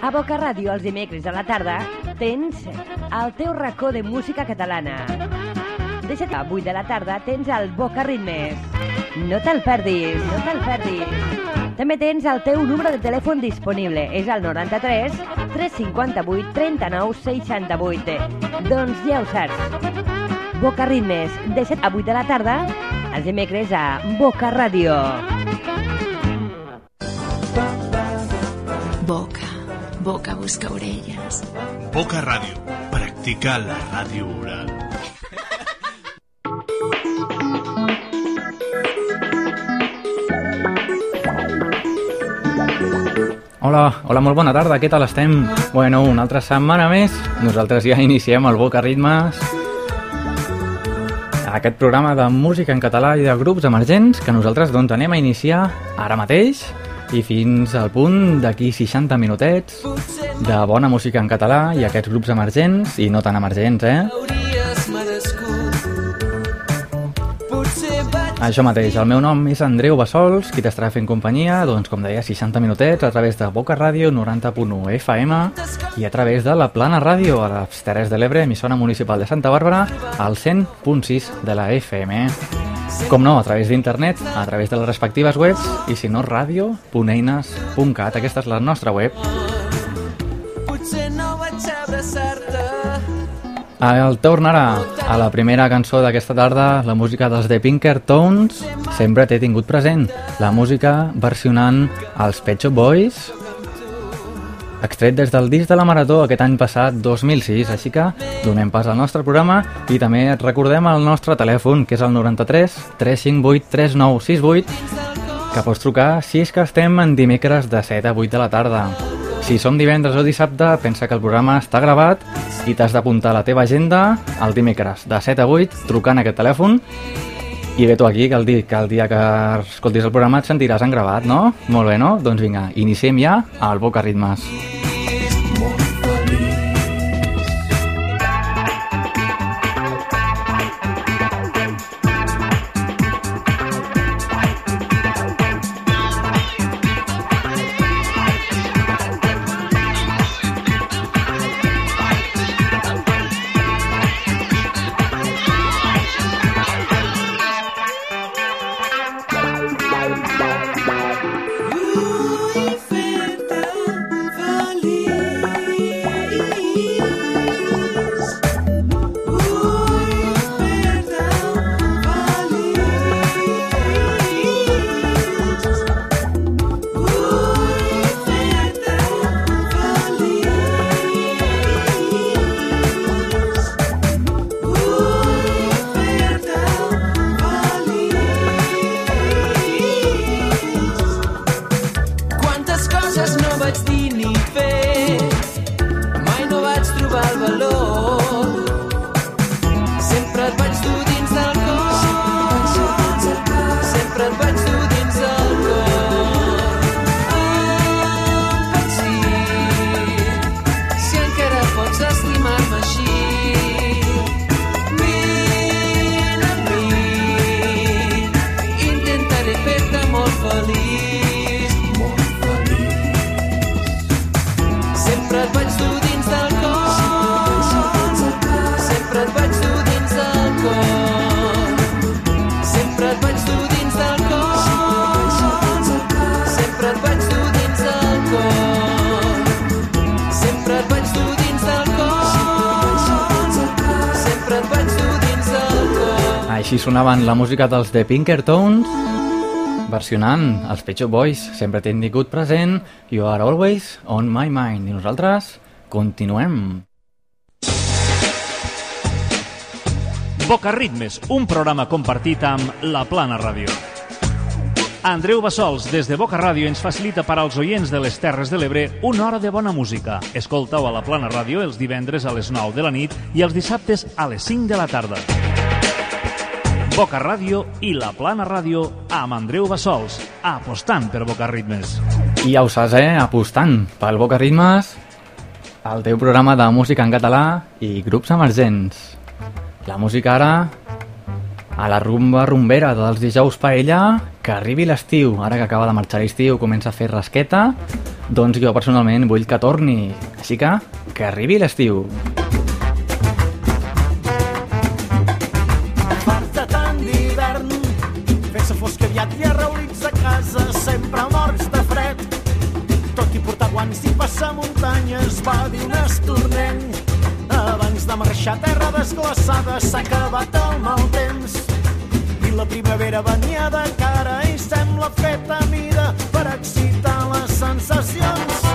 A Boca Ràdio, els dimecres a la tarda, tens el teu racó de música catalana. De 7 a 8 de la tarda tens el Boca Ritmes. No te'l perdis, no te'l perdis. També tens el teu número de telèfon disponible. És el 93 358 39 68. Doncs ja ho saps. Boca Ritmes, de 7 a 8 de la tarda, els dimecres a Boca Ràdio. Boca, boca busca orelles. Boca Ràdio. Practica la ràdio oral. Hola, hola, molt bona tarda, què tal estem? Bueno, una altra setmana més, nosaltres ja iniciem el Boca Ritmes, aquest programa de música en català i de grups emergents que nosaltres doncs anem a iniciar ara mateix i fins al punt d'aquí 60 minutets de bona música en català i aquests grups emergents i no tan emergents, eh? Això mateix, el meu nom és Andreu Bassols, qui t'estarà fent companyia, doncs com deia, 60 minutets a través de Boca Ràdio 90.1 FM i a través de la Plana Ràdio a les Terres de l'Ebre, emissora municipal de Santa Bàrbara, al 100.6 de la FM. Com no, a través d'internet, a través de les respectives webs i si no, ràdio.eines.cat, aquesta és la nostra web. El torn ara a la primera cançó d'aquesta tarda, la música dels The Pinkertones, sempre t'he tingut present. La música versionant els Pet Shop Boys, extret des del disc de la Marató aquest any passat, 2006. Així que donem pas al nostre programa i també et recordem el nostre telèfon, que és el 93 358 3968, que pots trucar si és que estem en dimecres de 7 a 8 de la tarda. Si som divendres o dissabte, pensa que el programa està gravat i t'has d'apuntar a la teva agenda el dimecres de 7 a 8 trucant aquest telèfon i ve tu aquí que el, dia, que el dia que escoltis el programa et sentiràs en gravat, no? Molt bé, no? Doncs vinga, iniciem ja el Boca Ritmes. Quantes música dels The Pinkertones versionant els Pet Shop Boys. Sempre t'he tingut present, you are always on my mind. I nosaltres continuem. Boca Ritmes, un programa compartit amb La Plana Ràdio. Andreu Bassols, des de Boca Ràdio, ens facilita per als oients de les Terres de l'Ebre una hora de bona música. Escoltau a La Plana Ràdio els divendres a les 9 de la nit i els dissabtes a les 5 de la tarda. Boca Ràdio i La Plana Ràdio amb Andreu Bassols, apostant per Boca Ritmes. I ja ho saps, eh? Apostant pel Boca Ritmes, el teu programa de música en català i grups emergents. La música ara a la rumba rumbera dels dijous paella que arribi l'estiu, ara que acaba de marxar l'estiu, comença a fer rasqueta, doncs jo personalment vull que torni. Així que, que arribi l'estiu. Fart muntanyes, va dir un estornenc. Abans de marxar a terra desglaçada s'ha acabat el mal temps. I la primavera venia de cara i sembla feta a mida per excitar les sensacions,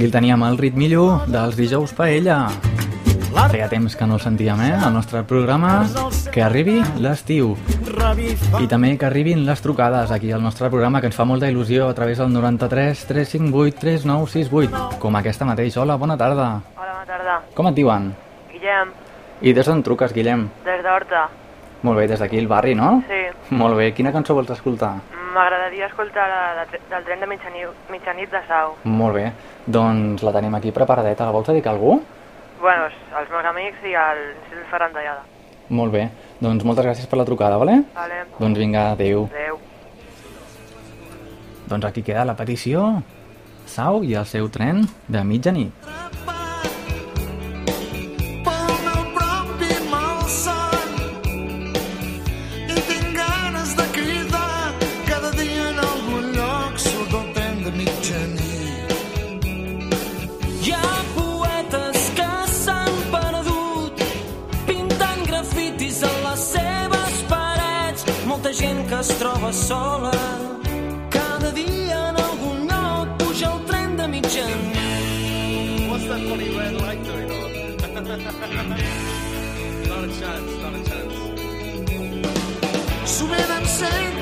Aquí el teníem el ritmillo dels dijous paella. Feia temps que no el sentíem, eh? El nostre programa, que arribi l'estiu. I també que arribin les trucades aquí al nostre programa, que ens fa molta il·lusió a través del 93 358 3968, com aquesta mateix. Hola, bona tarda. Hola, bona tarda. Com et diuen? Guillem, I des d'on truques, Guillem? des d'Horta. Molt bé, des d'aquí, el barri, no? Sí, Molt bé. Quina cançó vols escoltar? M'agradaria escoltar la de, del tren de mitjanit, mitjanit de Sau. Molt bé. Doncs la tenim aquí preparadeta. La vols dedicar a algú? Bueno, als meus amics i al Sil Ferran Tallada. Molt bé. Doncs moltes gràcies per la trucada, vale? Vale, Doncs vinga, adeu. adeu. Doncs aquí queda la petició. Sau i el seu tren de mitjanit. pel sola. Cada dia en algun lloc puja el tren de mitjanit. What's that funny red light doing on? not a chance, not a chance. Sovint em sento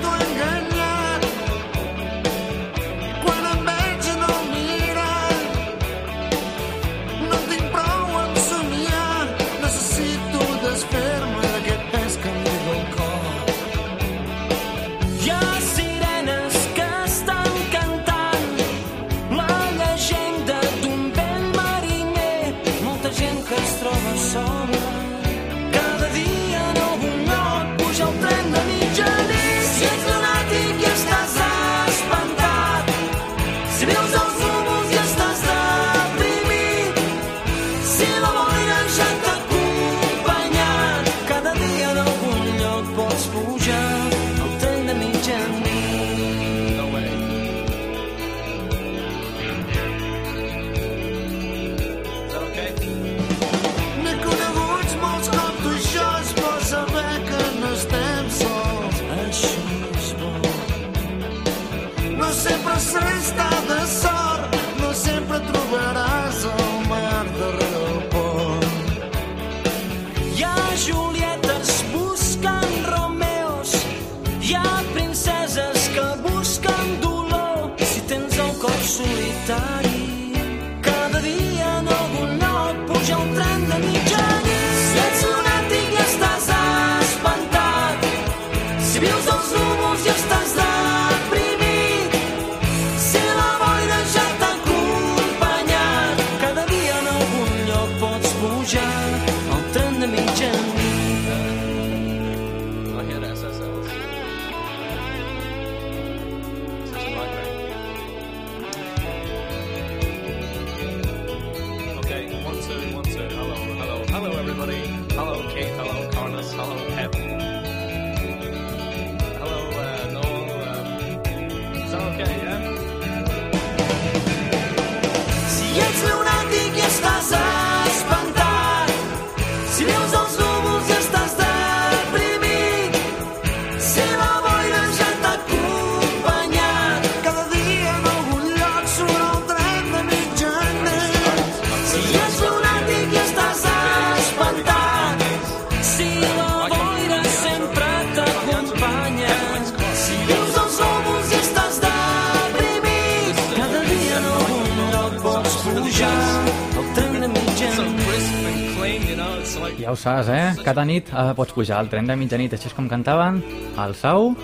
Cada nit eh, pots pujar al tren de mitjanit, així és com cantaven al Sau,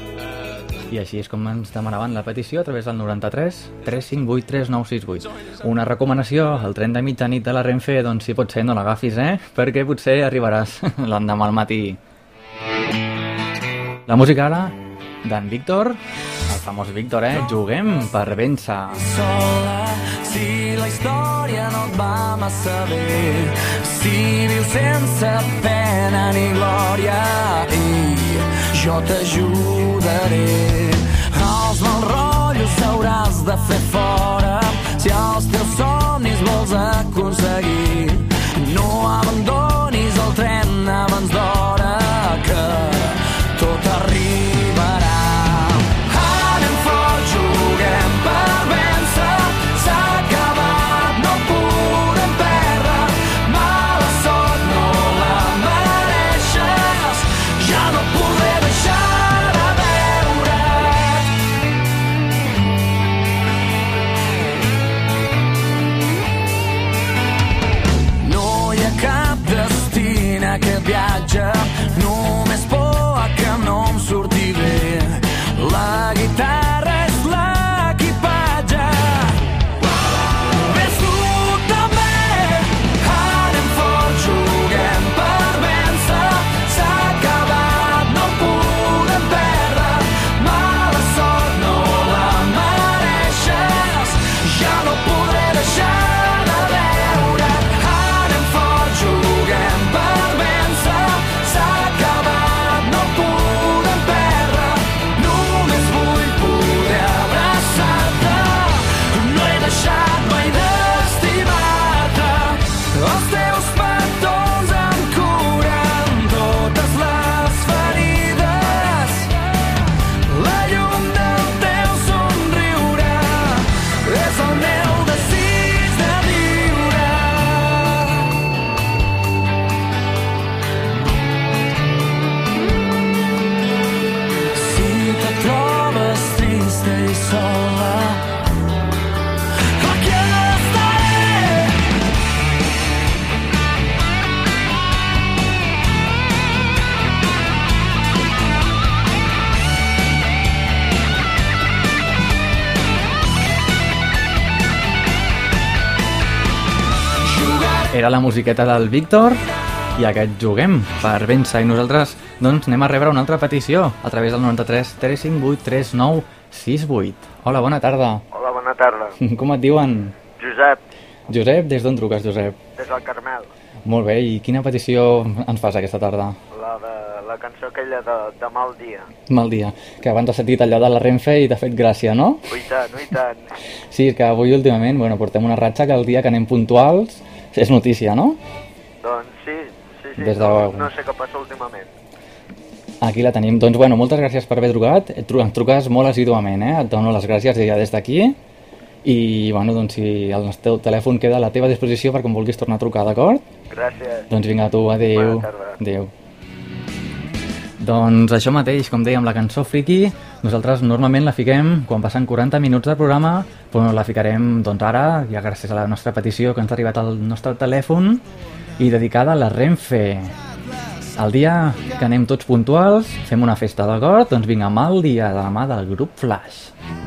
i així és com ens demanaven la petició a través del 93 358 3968. Una recomanació, el tren de mitjanit de la Renfe, doncs si pot ser no l'agafis, eh? Perquè potser arribaràs l'endemà al matí. La música ara d'en Víctor, el famós Víctor, eh? Juguem per vèncer. sola si la història massa bé si vius sense pena ni glòria. I jo t'ajudaré. Els mals rotllos hauràs de fer fora. Si els teus somnis vols aconseguir no abandonis el tren abans d'hora que tot arribarà Era la musiqueta del Víctor i aquest juguem per vèncer i nosaltres doncs anem a rebre una altra petició a través del 93 358 3968. Hola, bona tarda. Hola, bona tarda. Com et diuen? Josep, Josep, des d'on truques, Josep? des del Carmel. Molt bé, i quina petició ens fas aquesta tarda? La de la cançó aquella de, de Mal Dia. Mal dia. Que abans has sentit allò de la Renfe i t'ha fet gràcia, no? Ui tant, ui tant. Sí, que avui últimament, bueno, portem una ratxa que el dia que anem puntuals és notícia, no? Doncs sí, sí, sí. Des de- no, no sé què passa últimament. Aquí la tenim. Doncs bueno, moltes gràcies per haver trucat. Et tru- Em truques molt assíduament, eh? Et dono les gràcies ja des d'aquí. I bueno, doncs si el teu telèfon queda a la teva disposició perquè em vulguis tornar a trucar, d'acord? Gràcies. Doncs vinga, tu, adéu. Bona tarda. Adéu. Doncs això mateix, com dèiem, la cançó Friki, nosaltres normalment la fiquem quan passen 40 minuts de programa, però la ficarem doncs ara, ja gràcies a la nostra petició que ens ha arribat al nostre telèfon, i dedicada a la Renfe. El dia que anem tots puntuals, fem una festa, d'acord? Doncs vinga, mal dia de la mà del grup Flash.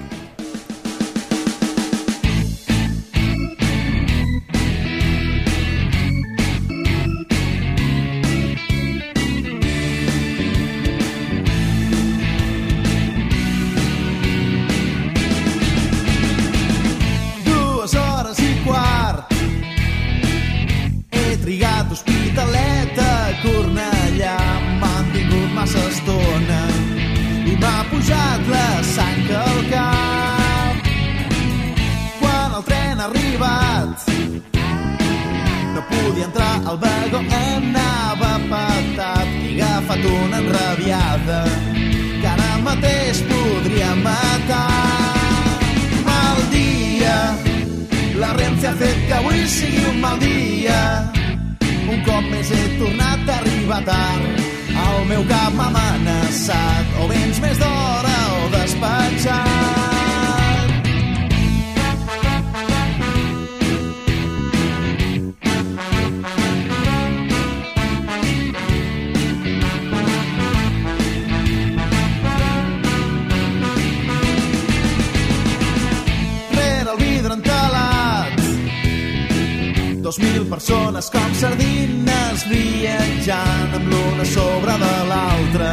Dos mil persones com sardines viatjant amb l'una sobre de l'altra.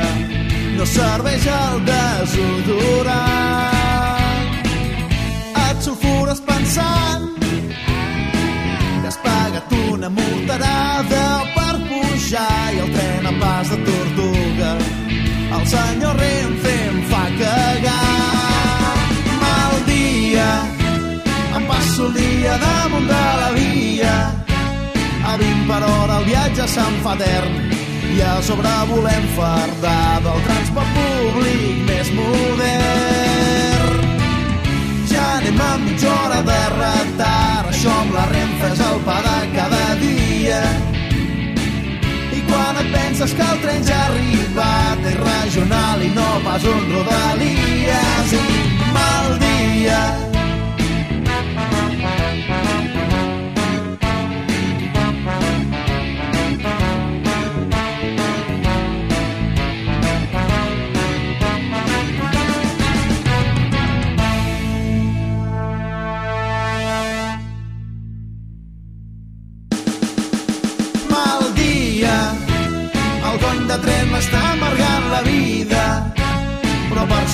No serveix el desodorant. Et sulfures pensant que has pagat una multarada per pujar i el tren a pas de tortuga. El senyor Renfe em fa cagar. Dia damunt de la via. A 20 per hora el viatge se'n fa etern i a sobre volem fardar del transport públic més modern. Ja anem amb mitja hora de retard, això amb la Renfe és el pa de cada dia. I quan et penses que el tren ja ha arribat, és regional i no pas un rodalies i mal dia.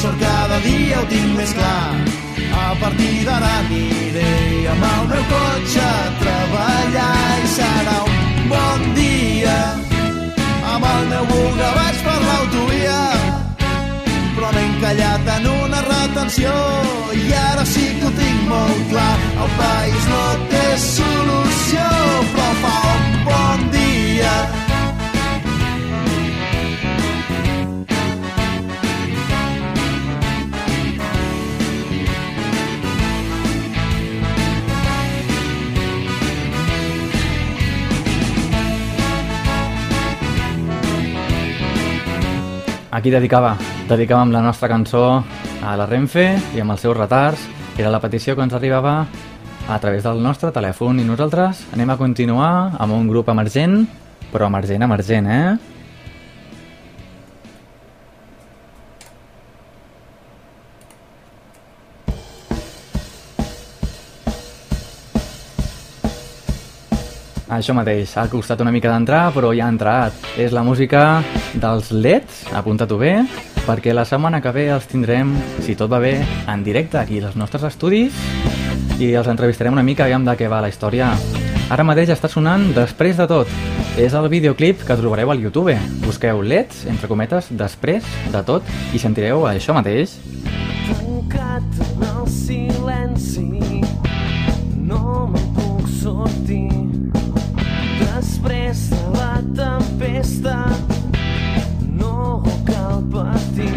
Sort cada dia ho tinc més clar. A partir d'ara aniré amb el meu cotxe a treballar i serà un bon dia. Amb el meu buga vaig per l'autovia, però m'he encallat en una retenció i ara sí que ho tinc molt clar. El país no té solució, però fa Aquí dedicava, dedicàvem la nostra cançó a la Renfe i amb els seus retards. Era la petició que ens arribava a través del nostre telèfon i nosaltres anem a continuar amb un grup emergent, però emergent, emergent, eh? Això mateix, ha costat una mica d'entrar, però ja ha entrat. És la música dels Leds, apunta-t'ho bé, perquè la setmana que ve els tindrem, si tot va bé, en directe aquí als nostres estudis i els entrevistarem una mica, aviam de què va la història. Ara mateix està sonant Després de tot. És el videoclip que trobareu al YouTube. Busqueu Leds, entre cometes, Després de tot, i sentireu això mateix. tancat en el silenci no me'n puc sortir festa no cal patir.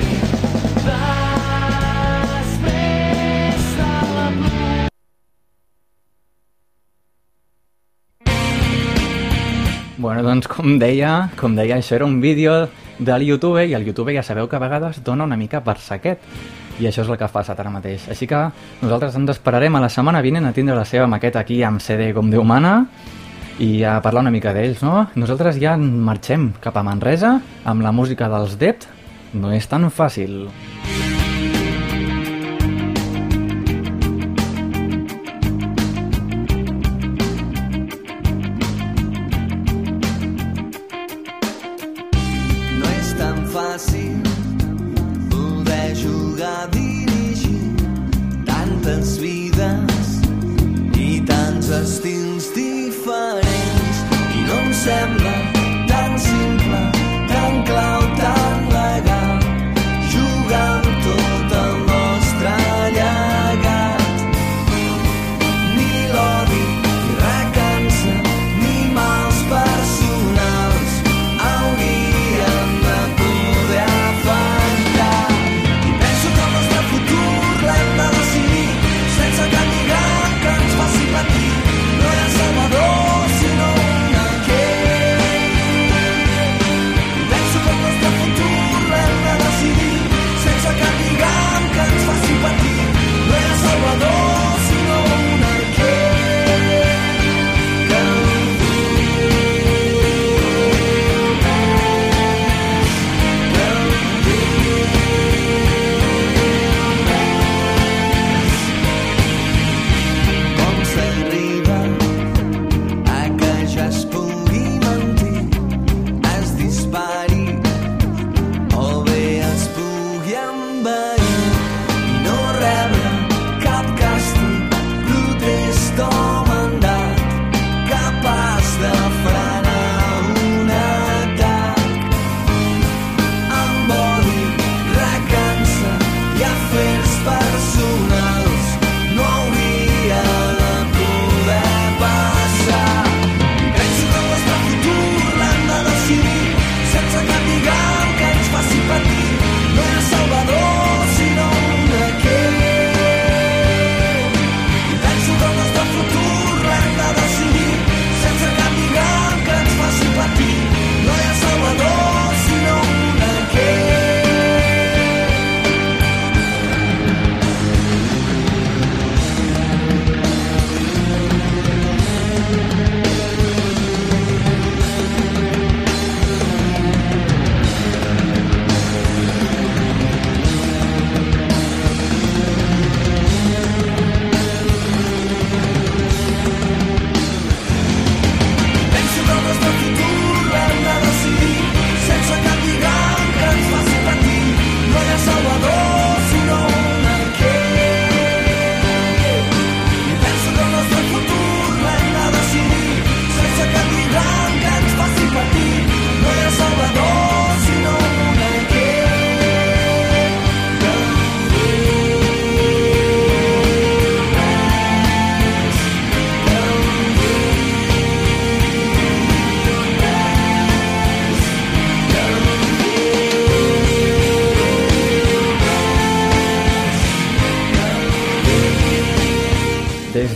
Bueno, doncs com deia, com deia, això era un vídeo del YouTube i el YouTube ja sabeu que a vegades dona una mica per saquet i això és el que fa passat ara mateix. Així que nosaltres ens esperarem a la setmana vinent a tindre la seva maqueta aquí amb CD com Déu mana i a parlar una mica d'ells, no? Nosaltres ja marxem cap a Manresa amb la música dels Dept. No és tan fàcil.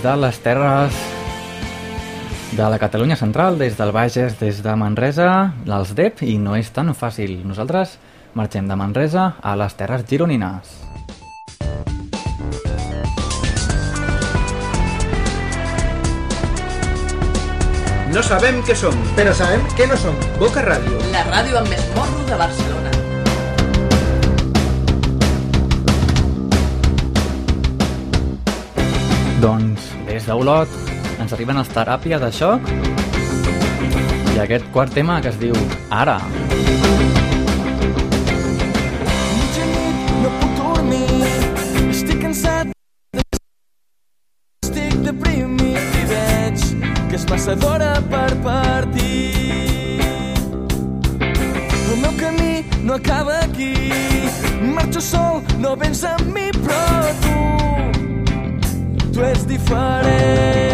de les terres de la Catalunya central, des del Bages, des de Manresa, els DEP, i no és tan fàcil. Nosaltres marxem de Manresa a les terres gironines. No sabem què som, però sabem què no som. Boca Ràdio. La ràdio amb més morro de Barcelona. Doncs des d'Olot ens arriben els Teràpia de Xoc i aquest quart tema que es diu Ara. Ara. running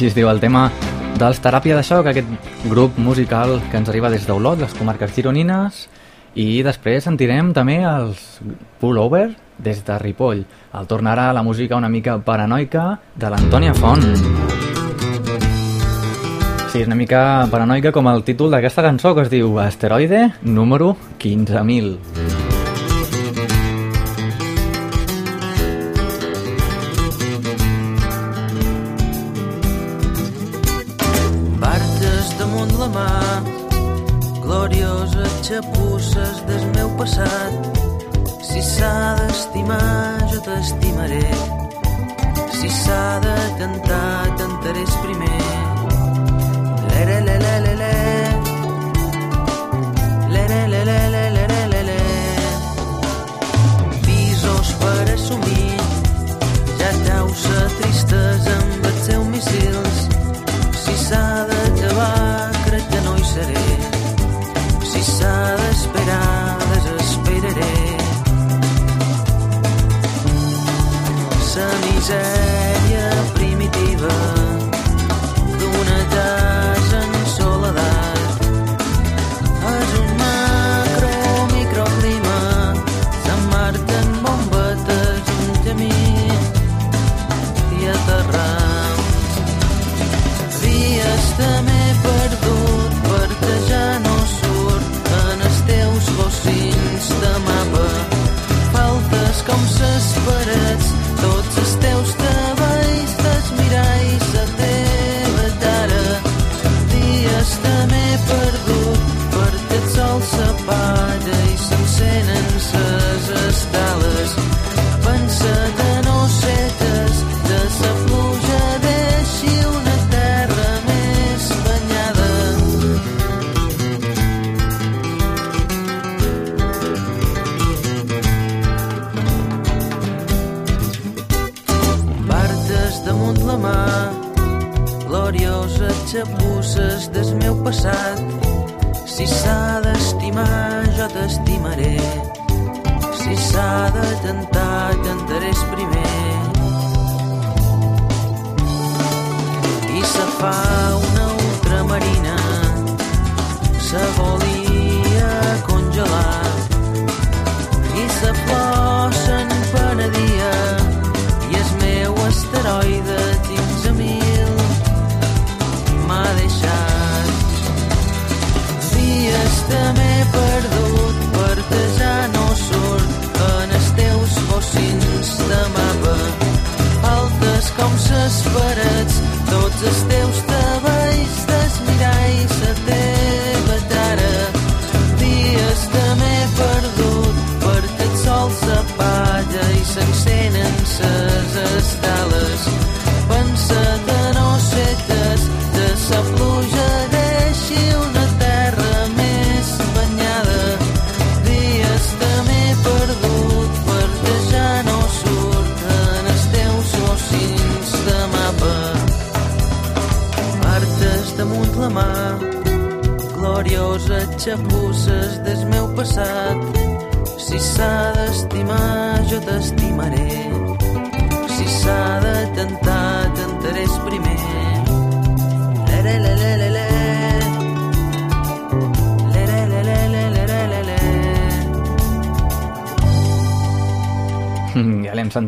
així es diu el tema dels Teràpia de Xoc, aquest grup musical que ens arriba des d'Olot, les comarques gironines, i després sentirem també els Pullover des de Ripoll. El tornarà la música una mica paranoica de l'Antònia Font. Sí, és una mica paranoica com el títol d'aquesta cançó que es diu Asteroide número 15.000. estimar, jo t'estimaré. Si s'ha de cantar, cantaré primer.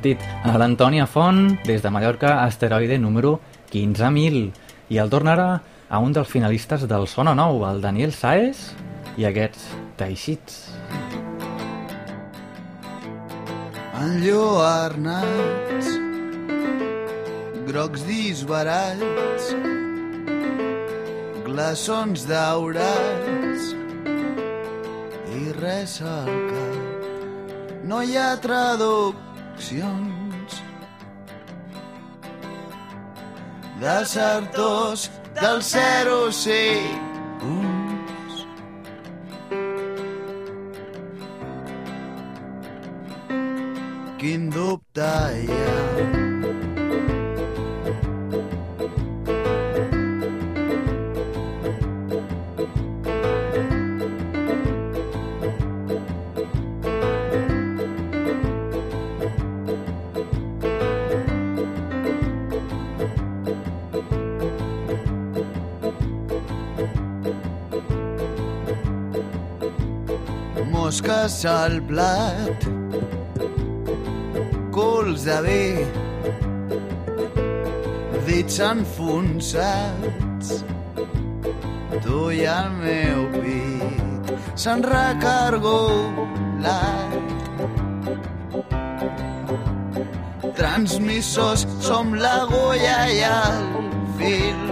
Sentit a l'Antònia Font des de Mallorca, asteroide número 15.000. I el tornarà a un dels finalistes del Sona Nou, el Daniel Saez, i aquests teixits. enlluernats, grocs disbarats, glaçons daurats i res al cap. No hi ha traduccions de sectors del 0 punts. Quin dubte hi ha? Mosques al plat, cols de bé, dits enfonsats, tu i el meu pit s'han recargolat. Transmissors som l'agulla i el fil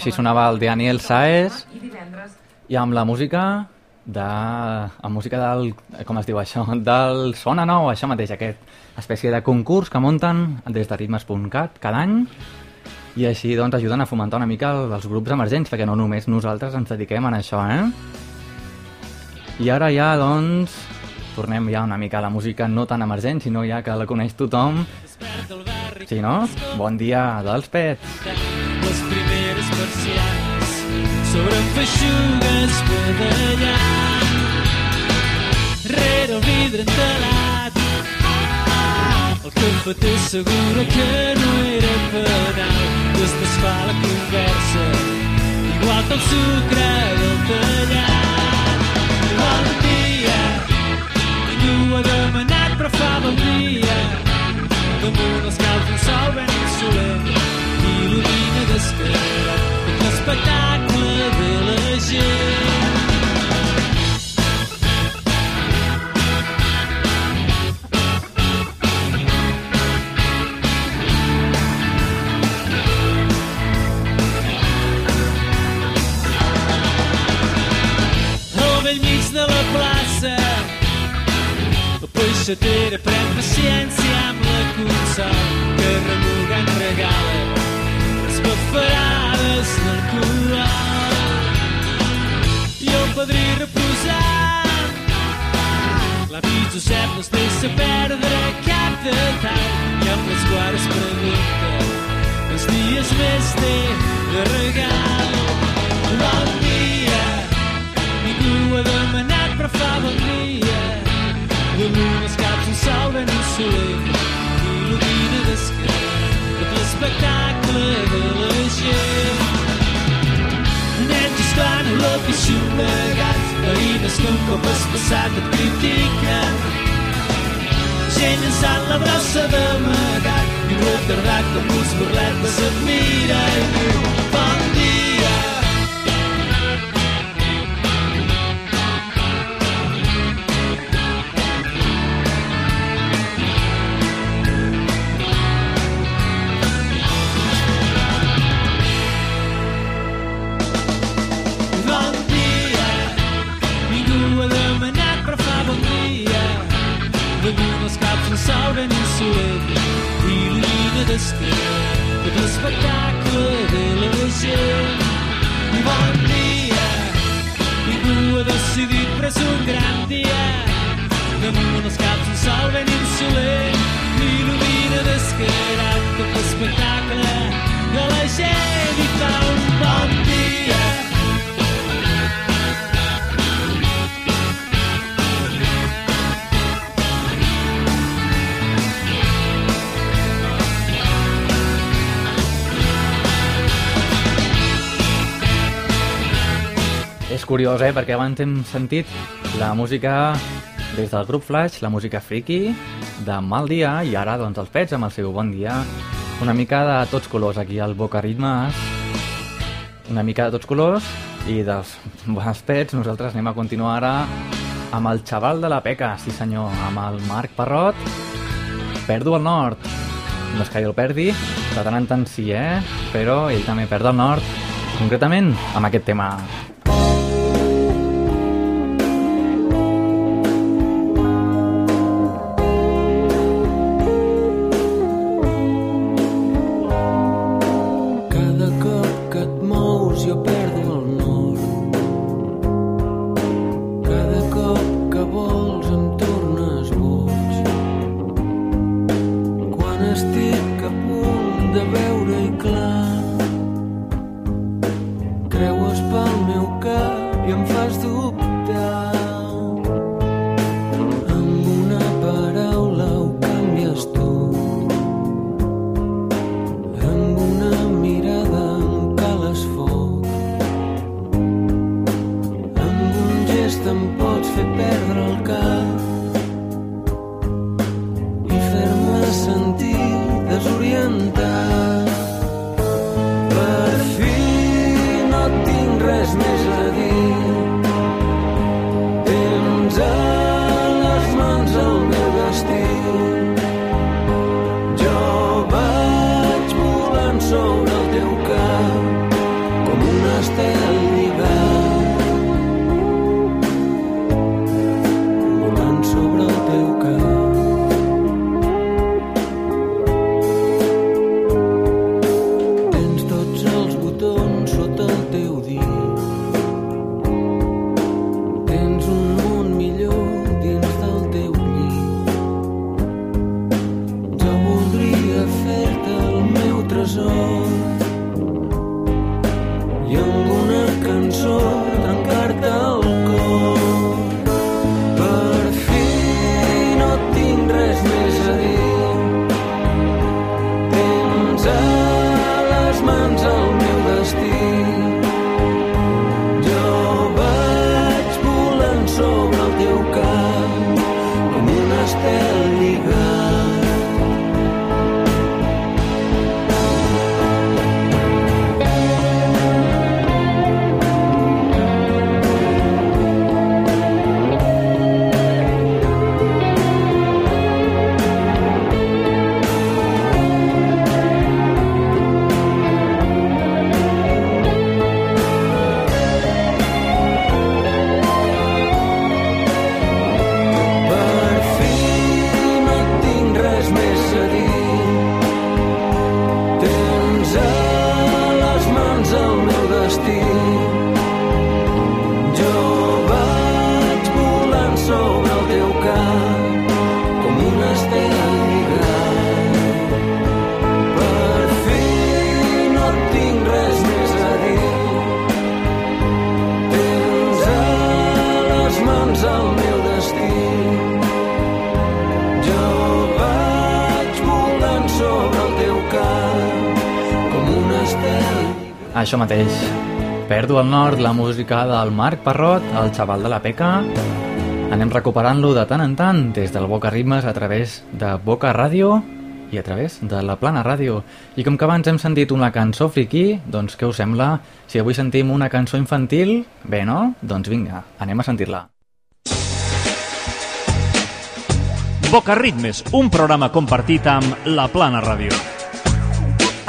així sonava el Daniel Saez i amb la música de... amb música del... com es diu això? Del Sona Nou, això mateix, aquest espècie de concurs que munten des de ritmes.cat cada any i així doncs ajuden a fomentar una mica el- els grups emergents perquè no només nosaltres ens dediquem a això, eh? I ara ja, doncs, tornem ja una mica a la música no tan emergent, sinó ja que la coneix tothom. Sí, no? Bon dia dels pets. Persianes sobre feixugues badallant rere el vidre entelat el cafeter assegura que no era penal des es fa la conversa igual que el sucre del tallat dia ningú ha demanat però fa bon dia. Damunt els un sol ben insolent il·lumina descarat tot l'espectacle de la gent. Al vell mig de la plaça la peixatera pren paciència amb la consol que remugant regala les bafarades del corral i el padrí reposant L'avís Josep no es deixa perdre cap detall i amb les quals es pregunta els dies més té de regal. Bon dia, a l'oficina plegats, veïnes que un cop has passat et critiquen. Gent llançant la brossa d'amagat i un retardat com d'esquerra tot l'espectacle de la gent. Bon dia, ningú ha decidit però és un gran dia. Damunt els caps un sol ben insolent il·lumina d'esquerra tot l'espectacle de la gent i fa un bon dia. Curiós, eh? Perquè abans hem sentit la música des del grup Flash, la música friki de Mal Dia, i ara doncs els pets amb el seu Bon Dia. Una mica de tots colors aquí al Boca Ritmes. Una mica de tots colors i dels bons pets nosaltres anem a continuar ara amb el xaval de la Peca, sí senyor, amb el Marc Parrot. Perdo el nord. No és que jo el perdi, de tant en tant sí, eh? Però ell també perd el nord, concretament amb aquest tema. Això mateix. Perdo al nord la música del Marc Parrot, el xaval de la Peca. Anem recuperant-lo de tant en tant des del Boca Ritmes a través de Boca Ràdio i a través de la Plana Ràdio. I com que abans hem sentit una cançó friqui, doncs què us sembla si avui sentim una cançó infantil? Bé, no? Doncs vinga, anem a sentir-la. Boca Ritmes, un programa compartit amb La Plana Ràdio.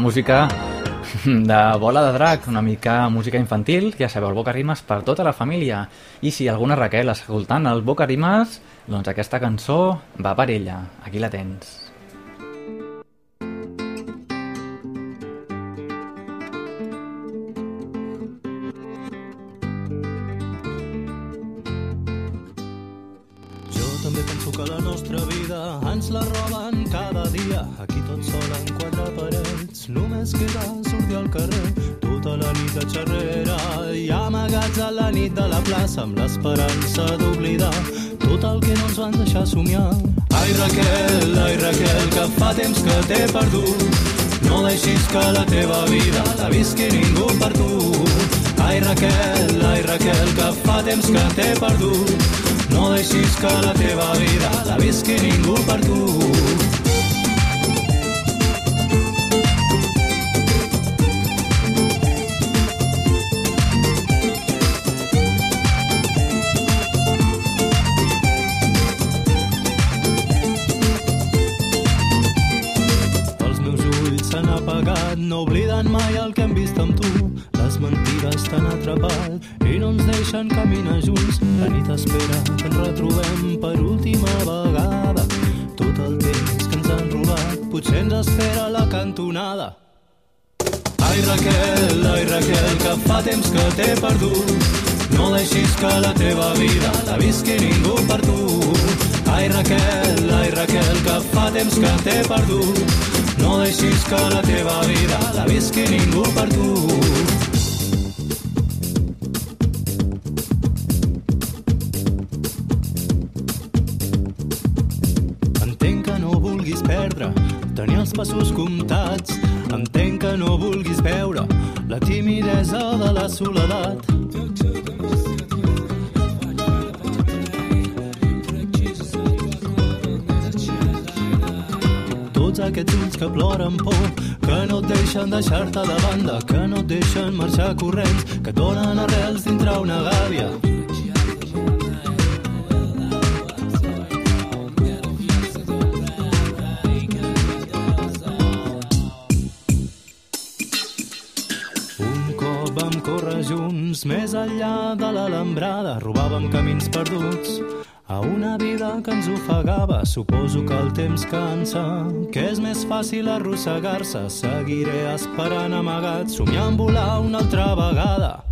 Música de Bola de Drac, una mica música infantil, ja sabeu, el Boca Rimes per tota la família. I si alguna Raquel escoltant el Boca Rimes, doncs aquesta cançó va per ella. Aquí la tens. Somiar. Ai Raquel, ai Raquel, que fa temps que t'he perdut. No deixis que la teva vida la visqui ningú per tu. Ai Raquel, ai Raquel, que fa temps que t'he perdut. No deixis que la teva vida la visqui ningú per tu. T'he perdut. No deixis que la teva vida la visqui ningú per tu. Ai Raquel, ai Raquel, que fa temps que t'he perdut. No deixis que la teva vida la visqui ningú per tu. Que ploren por, que no et deixen deixar-te de banda, que no et deixen marxar corrents, que et donen arrels dintre una gàbia. Un més enllà de l'alambrada, robàvem camins perduts ofegava. Suposo que el temps cansa, que és més fàcil arrossegar-se. Seguiré esperant amagat, somiant volar una altra vegada.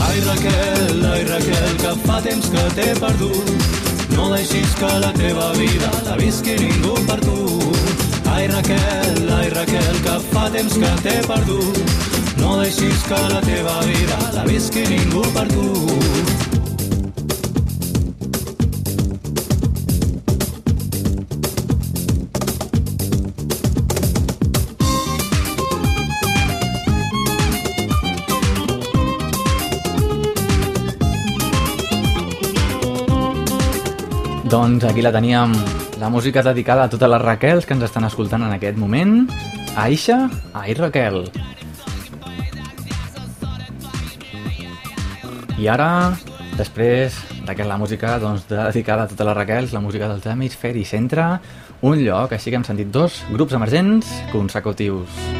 Ai Raquel, ai Raquel, que fa temps que t'he perdut. No deixis que la teva vida la visqui ningú per tu. Ai Raquel, ai Raquel, que fa temps que t'he perdut. No deixis que la teva vida la visqui ningú per tu. Doncs aquí la teníem, la música dedicada a totes les Raquels que ens estan escoltant en aquest moment. Aisha, ai Raquel. I ara, després d'aquesta música doncs, dedicada a totes les Raquels, la música dels Hemisferi Centre, un lloc, així que hem sentit dos grups emergents consecutius.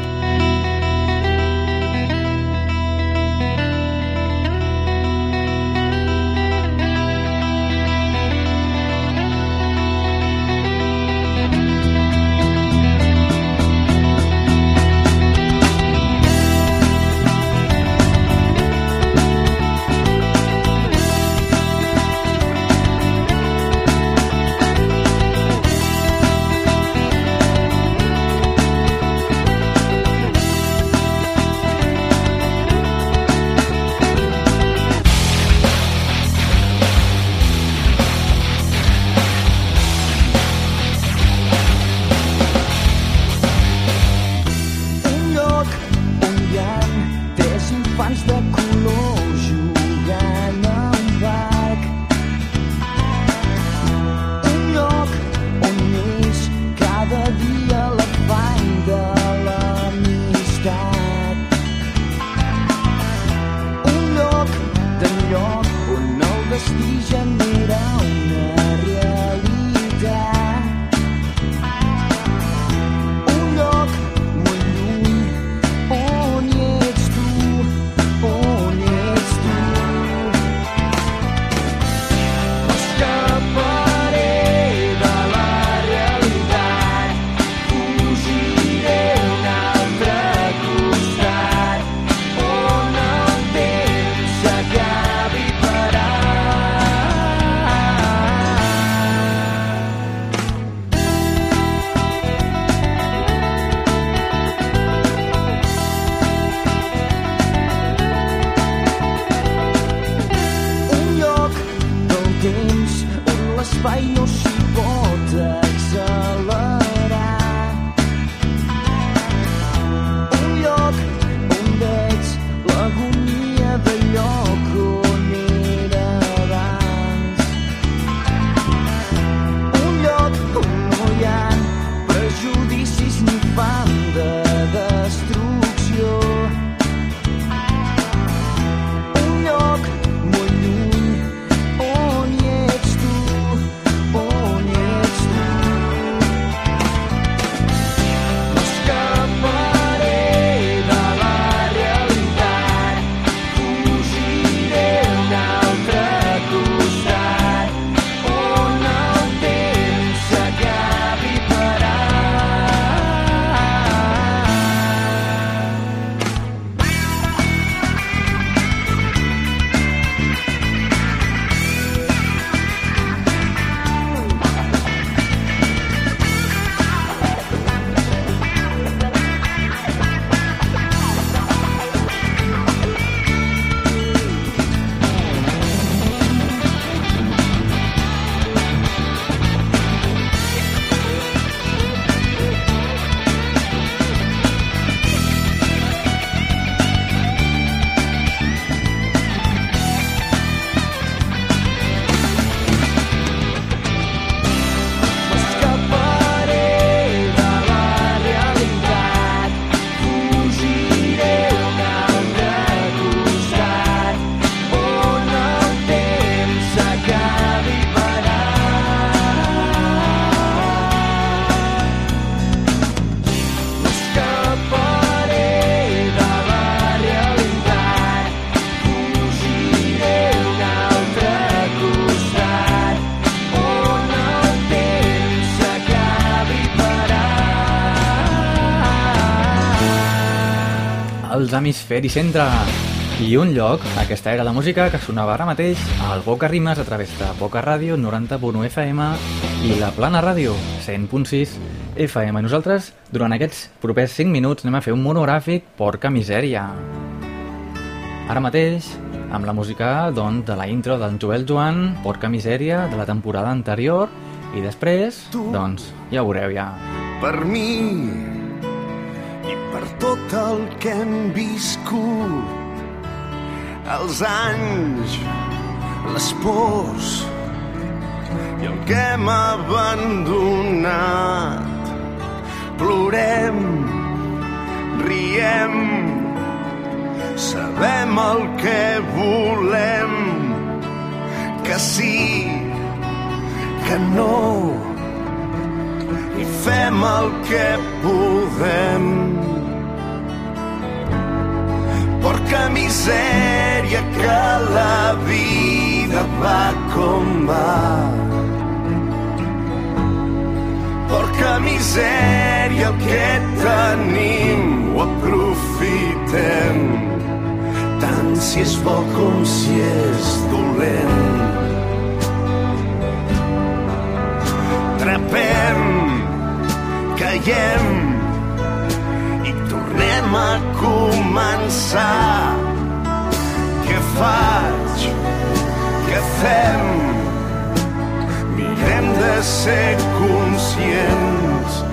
Els hemisferi centre. I un lloc, aquesta era la música que sonava ara mateix al Boca Rimes a través de Boca Ràdio 90.1 FM i la Plana Ràdio 100.6 FM. I nosaltres, durant aquests propers 5 minuts, anem a fer un monogràfic Porca Misèria. Ara mateix, amb la música doncs, de la intro d'en Joel Joan, Porca Misèria, de la temporada anterior, i després, doncs, ja ho veureu ja. per mi i per tot el que hem viscut els anys les pors i el que hem abandonat. Plorem riem sabem el que volem que sí que no i fem el que podem. Porca misèria que la vida va com va. Porca misèria el que tenim ho aprofitem tant si és bo com si és dolent. Trapem caiem i tornem a començar. Què faig? Què fem? Mirem de ser conscients.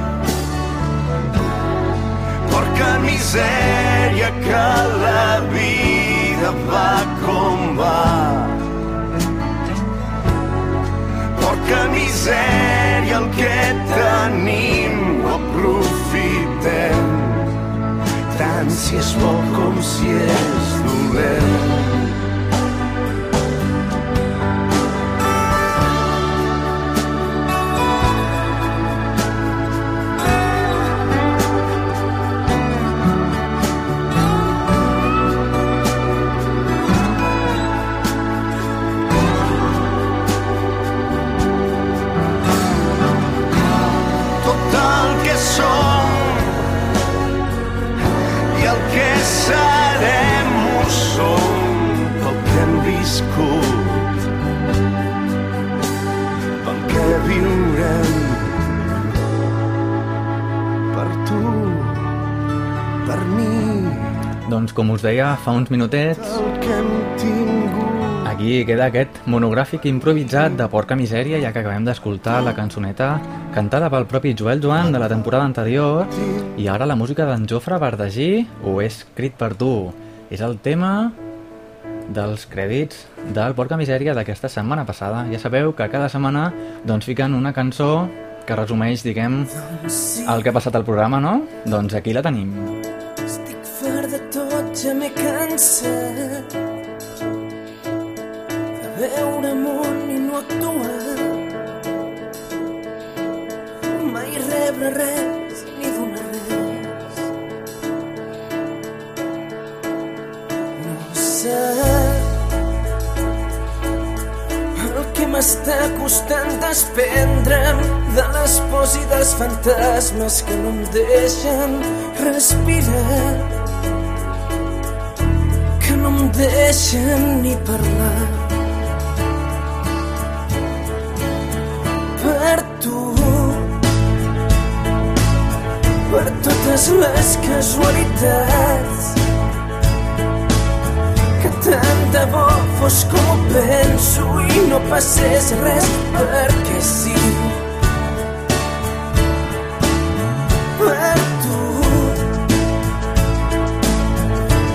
Porca misèria que la vida va com va. Porca misèria que tenim ho aprofitem tant si és bo com si és dolent. Doncs com us deia fa uns minutets, aquí queda aquest monogràfic improvisat de Porca Misèria, ja que acabem d'escoltar la cançoneta cantada pel propi Joel Joan de la temporada anterior i ara la música d'en Jofre Verdagí ho he escrit per tu. És el tema dels crèdits del Porca Misèria d'aquesta setmana passada. Ja sabeu que cada setmana doncs fiquen una cançó que resumeix, diguem, el que ha passat al programa, no? Doncs aquí la tenim. Que m'està costant desprendre'm de les pors i dels fantasmes que no em deixen respirar. Que no em deixen ni parlar. Per tu. Per totes les casualitats que tant de bo fos com ho penso i no passés res perquè sí. Per tu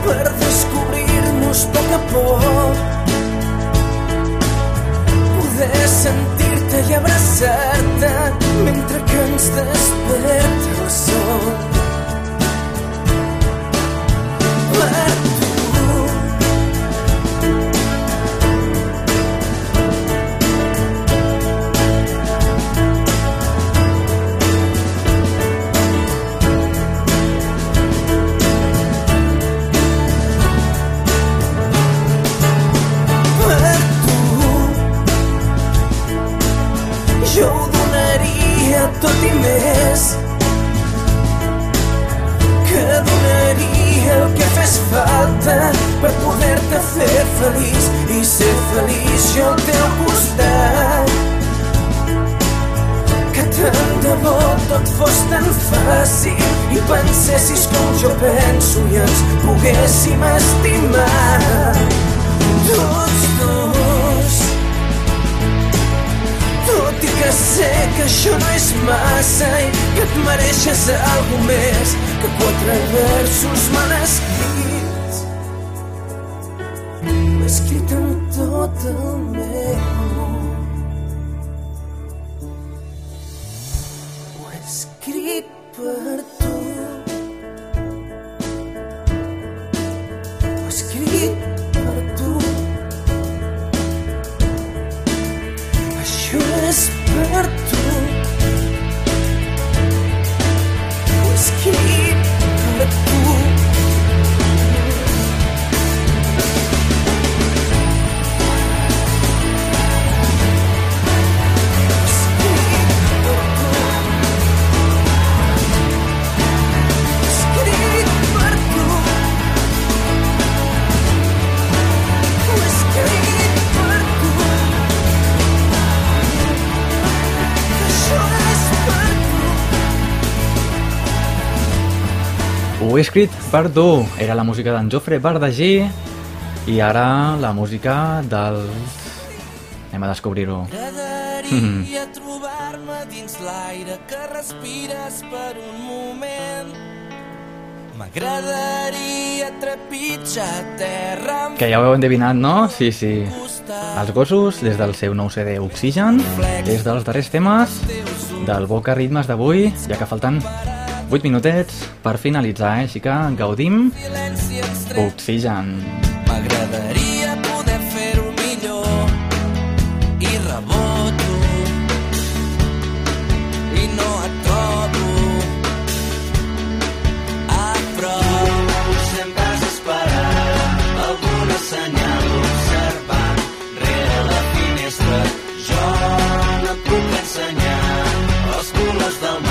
per descobrir-nos poc a poc poder sentir-te i abraçar-te mentre que ens desperta el sol més que donaria el que fes falta per poder-te fer feliç. I ser feliç jo al teu costat. Que tant de bo tot fos tan fàcil i pensessis com jo penso i ens poguéssim estimar tots que sé que això no és massa i que et mereixes algo més que quatre versos mal escrits. M'he escrit amb tot el meu escrit per tu. Era la música d'en Jofre Bardagí i ara la música dels... Anem a descobrir-ho. M'agradaria trobar-me dins l'aire que respires per un moment. M'agradaria trepitjar terra Que ja ho heu endevinat, no? Sí, sí. Els gossos, des del seu nou CD Oxigen, és dels darrers temes del Boca Ritmes d'avui, ja que falten 8 minutets per finalitzar, eh? Així que gaudim Oxigen. M'agradaria poder fer-ho millor i reboto i no et trobo a prop. Sempre has esperat alguna senyal observant rere la finestra. Jo no et puc ensenyar els colors del mar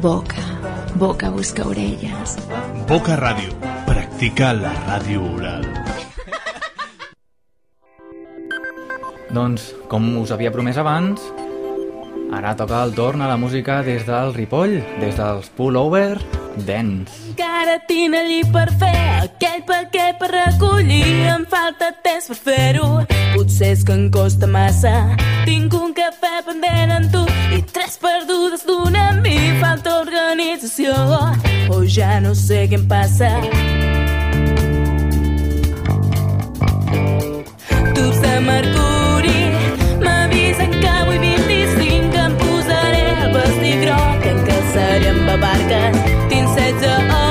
Boca, boca busca orelles. Boca Ràdio. Practica la ràdio oral. Doncs, com us havia promès abans, ara toca el torn a la música des del Ripoll, des dels Pullover Dance. Encara tinc allí per fer aquell paquet per recollir. Em falta temps per fer-ho. Potser és que em costa massa. Tinc un cafè pendent amb tu i tres perdudes d'una amb mi. Falta organització o ja no sé què em passa. Tubs de mercuri m'avisen que avui 25 em posaré el vestit groc en què serem a barca. Tinc 16 hores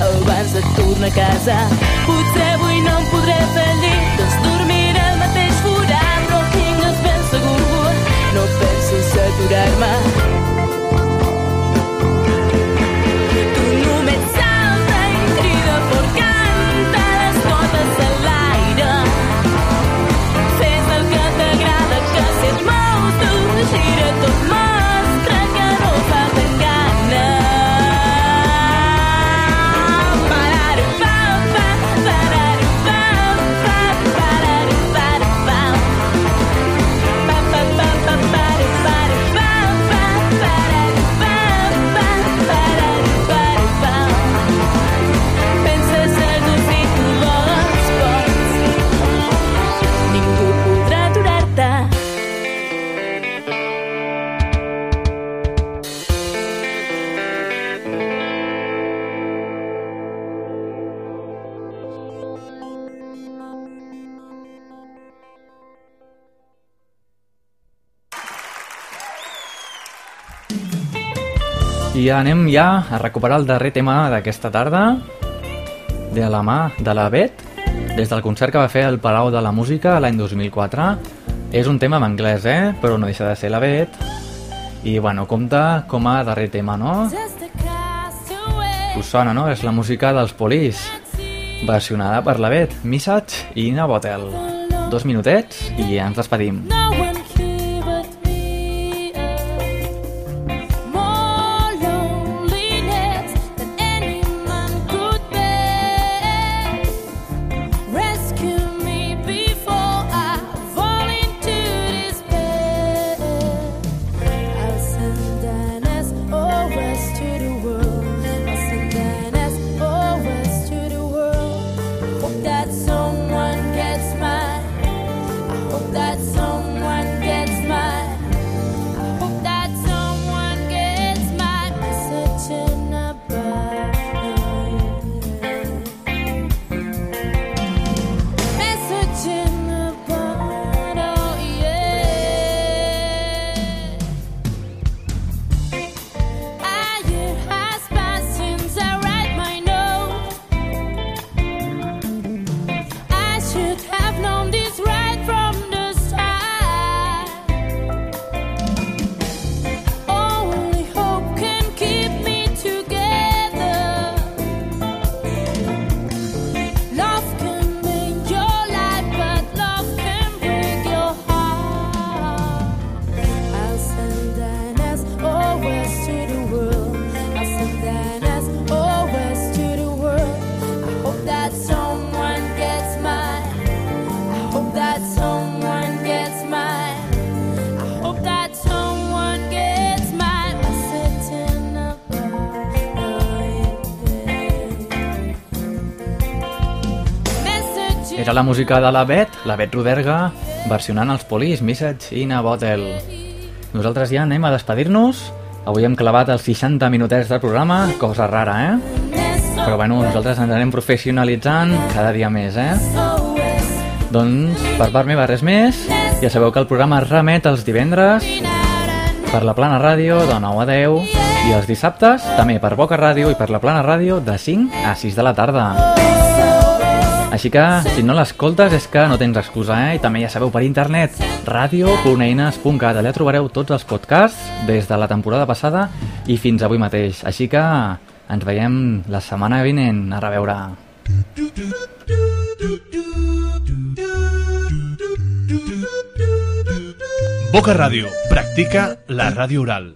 abans de tornar a casa. Potser avui no em podré fer el llit, doncs dormiré al mateix forat, però tingues ben segur, no penses aturar-me. I anem ja a recuperar el darrer tema d'aquesta tarda, de la mà de la Bet, des del concert que va fer al Palau de la Música l'any 2004. És un tema en anglès, eh? però no deixa de ser la Bet. I bueno, compta com a darrer tema, no? Us sona, no? És la música dels Polis, versionada per la Bet, Missage i Ina Botel. Dos minutets i ja ens despedim. No la música de la Bet, la Bet Roderga, versionant els polis, Message in a Bottle. Nosaltres ja anem a despedir-nos. Avui hem clavat els 60 minutets del programa, cosa rara, eh? Però bueno, nosaltres ens anem professionalitzant cada dia més, eh? Doncs, per part meva, res més. Ja sabeu que el programa es remet els divendres per la Plana Ràdio de 9 a 10 i els dissabtes també per Boca Ràdio i per la Plana Ràdio de 5 a 6 de la tarda. Així que, si no l'escoltes, és que no tens excusa, eh? I també ja sabeu per internet, radio.eines.cat. Allà trobareu tots els podcasts des de la temporada passada i fins avui mateix. Així que ens veiem la setmana vinent. A reveure. Boca Ràdio. Practica la ràdio oral.